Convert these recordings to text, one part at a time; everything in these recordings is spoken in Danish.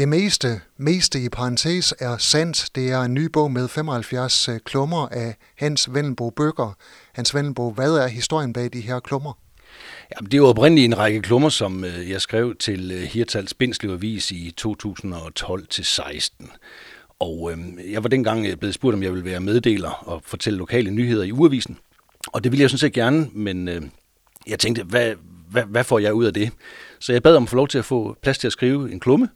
Det meste, meste i parentes er sandt. Det er en ny bog med 75 øh, klummer af Hans Vendelbo Bøger. Hans Vendelbo, hvad er historien bag de her klummer? Ja, det var oprindeligt en række klummer, som øh, jeg skrev til øh, Hirtals Bindslev Avis i 2012-16. Og øh, jeg var dengang blevet spurgt, om jeg ville være meddeler og fortælle lokale nyheder i uavisen. Og det ville jeg sådan set gerne, men øh, jeg tænkte, hvad, hvad, hvad får jeg ud af det? Så jeg bad om at få lov til at få plads til at skrive en klumme,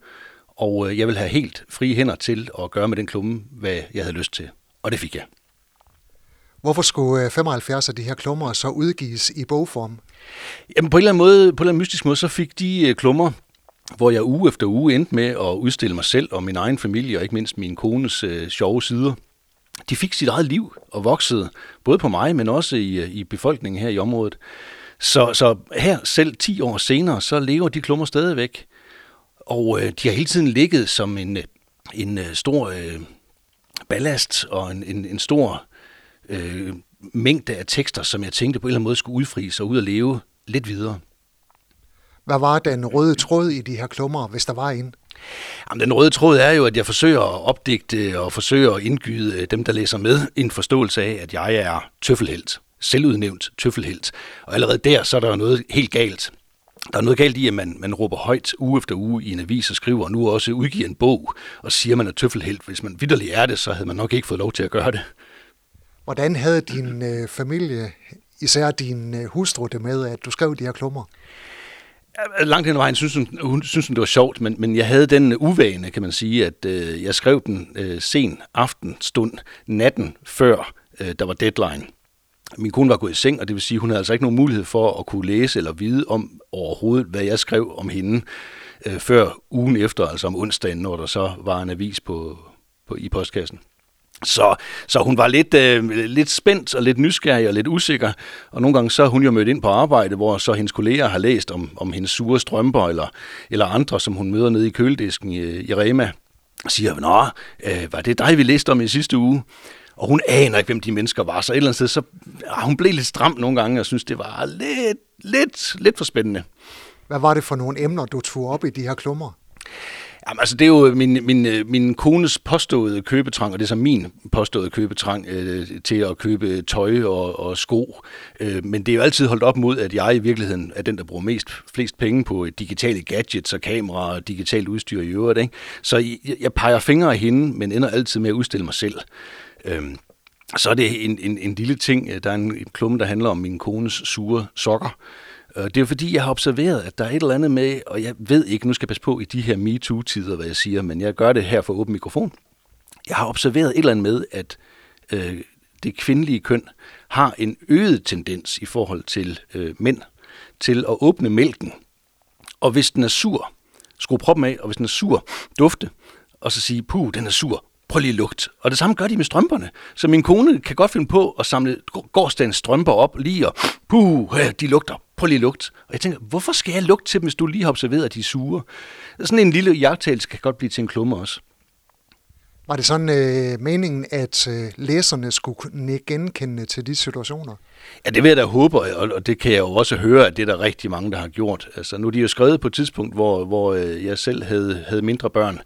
og øh, jeg vil have helt frie hænder til at gøre med den klumme, hvad jeg havde lyst til. Og det fik jeg. Hvorfor skulle 75 øh, af de her klummer så udgives i bogform? Jamen på en eller anden måde, på en eller anden mystisk måde, så fik de øh, klummer, hvor jeg uge efter uge endte med at udstille mig selv og min egen familie, og ikke mindst min kones øh, sjove sider. De fik sit eget liv og voksede, både på mig, men også i, i befolkningen her i området. Så, så her, selv 10 år senere, så lever de klummer stadigvæk. Og øh, de har hele tiden ligget som en, en øh, stor øh, ballast og en, en, en stor øh, mængde af tekster, som jeg tænkte på en eller anden måde skulle udfries og ud og leve lidt videre. Hvad var den røde tråd i de her klummer, hvis der var en? Jamen, den røde tråd er jo, at jeg forsøger at opdigte og forsøger at indgyde dem, der læser med, en forståelse af, at jeg er tøffelhelt. Selvudnævnt tøffelhelt. Og allerede der, så er der noget helt galt. Der er noget galt i, at man, man råber højt uge efter uge i en avis og skriver, og nu også udgiver en bog og siger, at man er tøffelhelt. Hvis man vidderlig er det, så havde man nok ikke fået lov til at gøre det. Hvordan havde din øh, familie, især din øh, hustru, det med, at du skrev de her klummer? Langt hen ad vejen synes hun, hun synes hun, det var sjovt, men, men jeg havde den uvane, kan man sige, at øh, jeg skrev den øh, sen aftenstund, natten før øh, der var deadline. Min kone var gået i seng, og det vil sige, hun havde altså ikke nogen mulighed for at kunne læse eller vide om overhovedet, hvad jeg skrev om hende, øh, før ugen efter, altså om onsdagen, når der så var en avis på, på i postkassen. Så, så hun var lidt, øh, lidt spændt og lidt nysgerrig og lidt usikker. Og nogle gange så er hun jo mødt ind på arbejde, hvor så hendes kolleger har læst om, om hendes sure strømper eller, eller andre, som hun møder nede i køledisken i, i Rema. Og siger, nå, øh, var det dig, vi læste om i sidste uge? Og hun aner ikke, hvem de mennesker var. Så et eller andet sted, så ah, hun blev lidt stram nogle gange, og synes det var lidt, lidt, lidt for spændende. Hvad var det for nogle emner, du tog op i de her klummer? Jamen, altså, det er jo min, min, min kones påståede købetrang, og det er så min påståede købetrang øh, til at købe tøj og, og sko. Øh, men det er jo altid holdt op mod, at jeg i virkeligheden er den, der bruger mest, flest penge på digitale gadgets og kameraer og digitalt udstyr i øvrigt. Ikke? Så jeg, jeg peger fingre af hende, men ender altid med at udstille mig selv. Øh, så er det en, en, en lille ting. Øh, der er en, en klumme, der handler om min kones sure sokker. Øh, det er fordi, jeg har observeret, at der er et eller andet med, og jeg ved ikke, nu skal jeg passe på i de her MeToo-tider, hvad jeg siger, men jeg gør det her for åben mikrofon. Jeg har observeret et eller andet med, at øh, det kvindelige køn har en øget tendens i forhold til øh, mænd til at åbne mælken. Og hvis den er sur, skru proppen af, og hvis den er sur, dufte, og så sige, puh, den er sur, prøv lige lugt. Og det samme gør de med strømperne. Så min kone kan godt finde på at samle gårdsdagens strømper op lige og, puh, de lugter, prøv lige lugt. Og jeg tænker, hvorfor skal jeg lugte til dem, hvis du lige har observeret, at de er sure? Sådan en lille jagttagelse kan godt blive til en klumme også. Var det sådan øh, meningen, at øh, læserne skulle genkende til de situationer? Ja, det vil jeg da håbe, og, og det kan jeg jo også høre, at det er der rigtig mange, der har gjort. Altså, nu er de jo skrevet på et tidspunkt, hvor, hvor øh, jeg selv havde, havde mindre børn.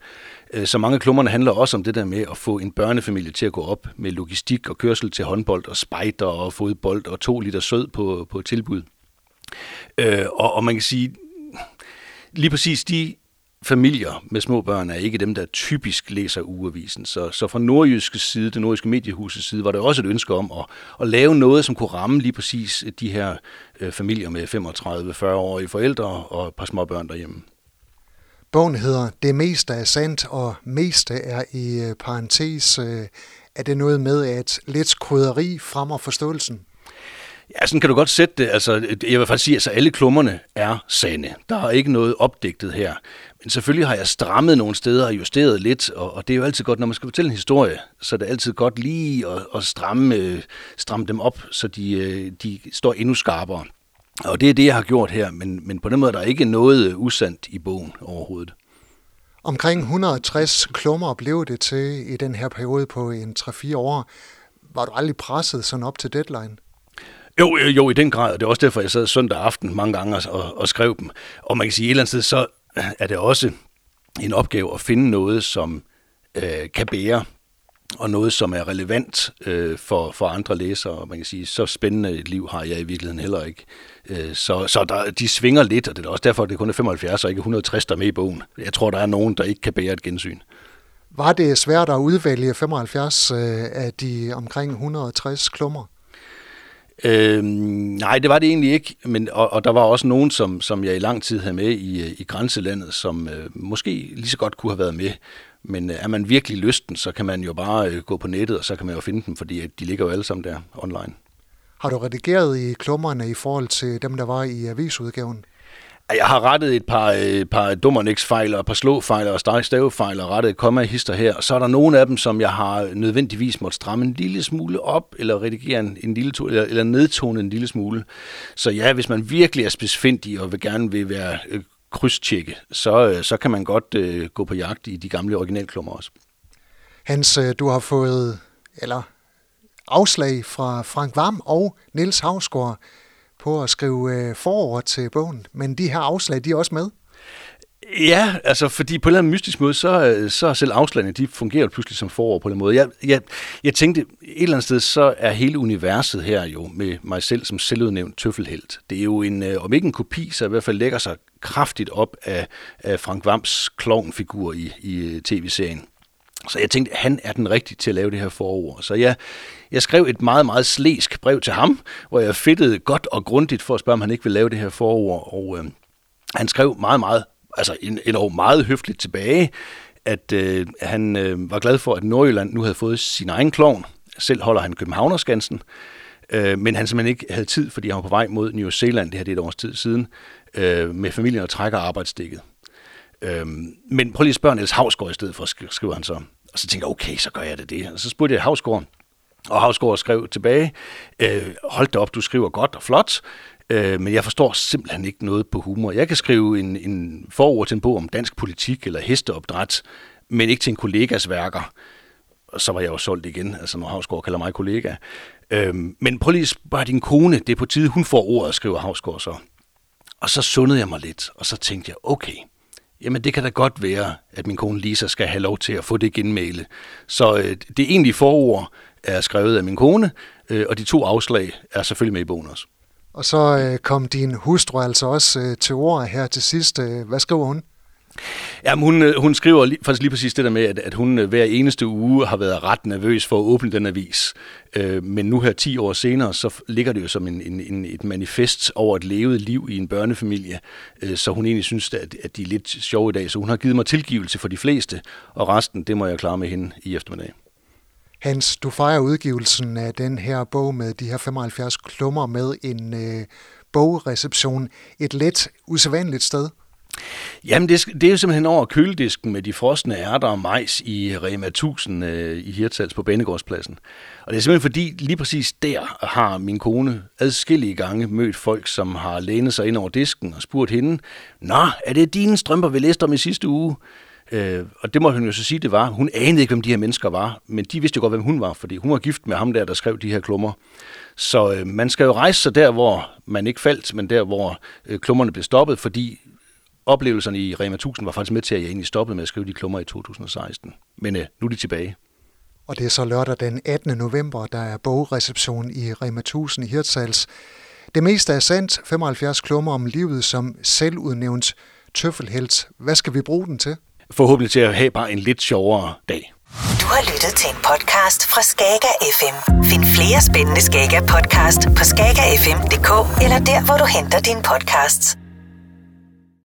Øh, så mange af klummerne handler også om det der med at få en børnefamilie til at gå op med logistik og kørsel til håndbold og spejder og fodbold og to liter sød på, på tilbud. Øh, og, og man kan sige, lige præcis de familier med små børn er ikke dem, der typisk læser ugeavisen. Så, så fra nordjyske side, det nordjyske mediehusets side, var der også et ønske om at, at lave noget, som kunne ramme lige præcis de her øh, familier med 35-40-årige forældre og et par små børn derhjemme. Bogen hedder Det meste er sandt, og meste er i øh, parentes. Øh, er det noget med, at lidt krydderi fremmer forståelsen? Ja, sådan kan du godt sætte det. Altså, jeg vil faktisk sige, at altså, alle klummerne er sande. Der er ikke noget opdigtet her. Men selvfølgelig har jeg strammet nogle steder og justeret lidt, og, og det er jo altid godt, når man skal fortælle en historie, så er det altid godt lige at, at stramme, øh, stramme dem op, så de, øh, de står endnu skarpere. Og det er det, jeg har gjort her, men, men på den måde er der ikke noget usandt i bogen overhovedet. Omkring 160 klummer blev det til i den her periode på en 3-4 år. Var du aldrig presset sådan op til deadline? Jo, jo, jo, i den grad, og det er også derfor, jeg sad søndag aften mange gange og, og, og skrev dem. Og man kan sige, at et eller andet sted, så er det også en opgave at finde noget, som øh, kan bære og noget, som er relevant øh, for, for andre læsere. Man kan sige, så spændende et liv har jeg i virkeligheden heller ikke. Øh, så så der, de svinger lidt, og det er også derfor, at det kun er 75 og ikke 160, der er med i bogen. Jeg tror, der er nogen, der ikke kan bære et gensyn. Var det svært at udvælge 75 øh, af de omkring 160 klummer? Øh, nej, det var det egentlig ikke, men, og, og der var også nogen, som, som jeg i lang tid havde med i, øh, i grænselandet, som øh, måske lige så godt kunne have været med. Men øh, er man virkelig lysten, så kan man jo bare øh, gå på nettet, og så kan man jo finde dem, fordi øh, de ligger jo alle sammen der online. Har du redigeret i klummerne i forhold til dem, der var i avisudgaven? Jeg har rettet et par, øh, par dummerniksfejl og et par slåfejl og stavefejl og rettet komma-hister her. Og så er der nogle af dem, som jeg har nødvendigvis måtte stramme en lille smule op, eller redigere en, en lille, eller, eller nedtone en lille smule. Så ja, hvis man virkelig er spidsfindig og vil gerne vil være øh, krydstjekke, så, øh, så kan man godt øh, gå på jagt i de gamle originalklummer også. Hans, øh, du har fået, eller afslag fra Frank Vam og Niels Havsgaard på at skrive øh, forord til bogen, men de her afslag, de er også med. Ja, altså fordi på en eller anden mystisk måde, så, øh, så er selv afslagene, de fungerer pludselig som forår på den måde. Jeg, jeg, jeg tænkte, et eller andet sted, så er hele universet her jo med mig selv som selvudnævnt tøffelhelt. Det er jo en, øh, om ikke en kopi, så i hvert fald lægger sig kraftigt op af, af Frank Vams klovnfigur i, i øh, tv-serien. Så jeg tænkte, han er den rigtige til at lave det her forord. Så jeg, jeg skrev et meget, meget slæsk brev til ham, hvor jeg fedtede godt og grundigt for at spørge, om han ikke vil lave det her forord. Og øh, han skrev meget, meget, altså en, en meget høfligt tilbage, at øh, han øh, var glad for, at Nordjylland nu havde fået sin egen klovn. Selv holder han Københavnerskansen, øh, men han simpelthen ikke havde tid, fordi han var på vej mod New Zealand, det her det er et års tid siden, øh, med familien og trækker arbejdsdækket. Øhm, men prøv lige at spørge Niels Havsgaard i stedet for, skriver han så. Og så tænkte jeg, okay, så gør jeg det det. Og så spurgte jeg Havsgaard, og Havsgaard skrev tilbage, øh, hold da op, du skriver godt og flot, øh, men jeg forstår simpelthen ikke noget på humor. Jeg kan skrive en, en forord til en bog om dansk politik eller hesteopdræt, men ikke til en kollegas værker. Og så var jeg jo solgt igen, altså når Havsgaard kalder mig kollega. Øh, men prøv lige at spørge din kone, det er på tide, hun får ordet, skriver Havsgaard så. Og så sundede jeg mig lidt, og så tænkte jeg, okay, Jamen det kan da godt være, at min kone Lisa skal have lov til at få det genmæle. Så øh, det egentlige forord er skrevet af min kone, øh, og de to afslag er selvfølgelig med i bogen også. Og så øh, kom din hustru altså også øh, til ord her til sidst. Øh, hvad skriver hun? Jamen, hun, øh, hun skriver lige, faktisk lige præcis det der med, at, at hun øh, hver eneste uge har været ret nervøs for at åbne den avis. Øh, men nu her 10 år senere, så ligger det jo som en, en, en, et manifest over et levet liv i en børnefamilie. Øh, så hun egentlig synes, at, at de er lidt sjove i dag. Så hun har givet mig tilgivelse for de fleste, og resten, det må jeg klare med hende i eftermiddag. Hans, du fejrer udgivelsen af den her bog med de her 75 klummer med en øh, bogreception et let usædvanligt sted. Jamen, det, det er jo simpelthen over køledisken med de frosne ærter og majs i øh, Rema 1000 øh, i Hirtals på Banegårdspladsen. Og det er simpelthen fordi, lige præcis der har min kone adskillige gange mødt folk, som har lænet sig ind over disken og spurgt hende, Nå, er det dine strømper, vi læste om i sidste uge? Øh, og det må hun jo så sige, det var. Hun anede ikke, hvem de her mennesker var, men de vidste jo godt, hvem hun var, fordi hun var gift med ham der, der skrev de her klummer. Så øh, man skal jo rejse sig der, hvor man ikke faldt, men der, hvor øh, klummerne blev stoppet, fordi oplevelserne i Rema 1000 var faktisk med til, at jeg egentlig stoppede med at skrive de klummer i 2016. Men øh, nu er de tilbage. Og det er så lørdag den 18. november, der er bogreception i Rema 1000 i Hirtshals. Det meste er sandt, 75 klummer om livet som selvudnævnt tøffelhelt. Hvad skal vi bruge den til? Forhåbentlig til at have bare en lidt sjovere dag. Du har lyttet til en podcast fra Skager FM. Find flere spændende Skager podcast på skagerfm.dk eller der, hvor du henter dine podcasts.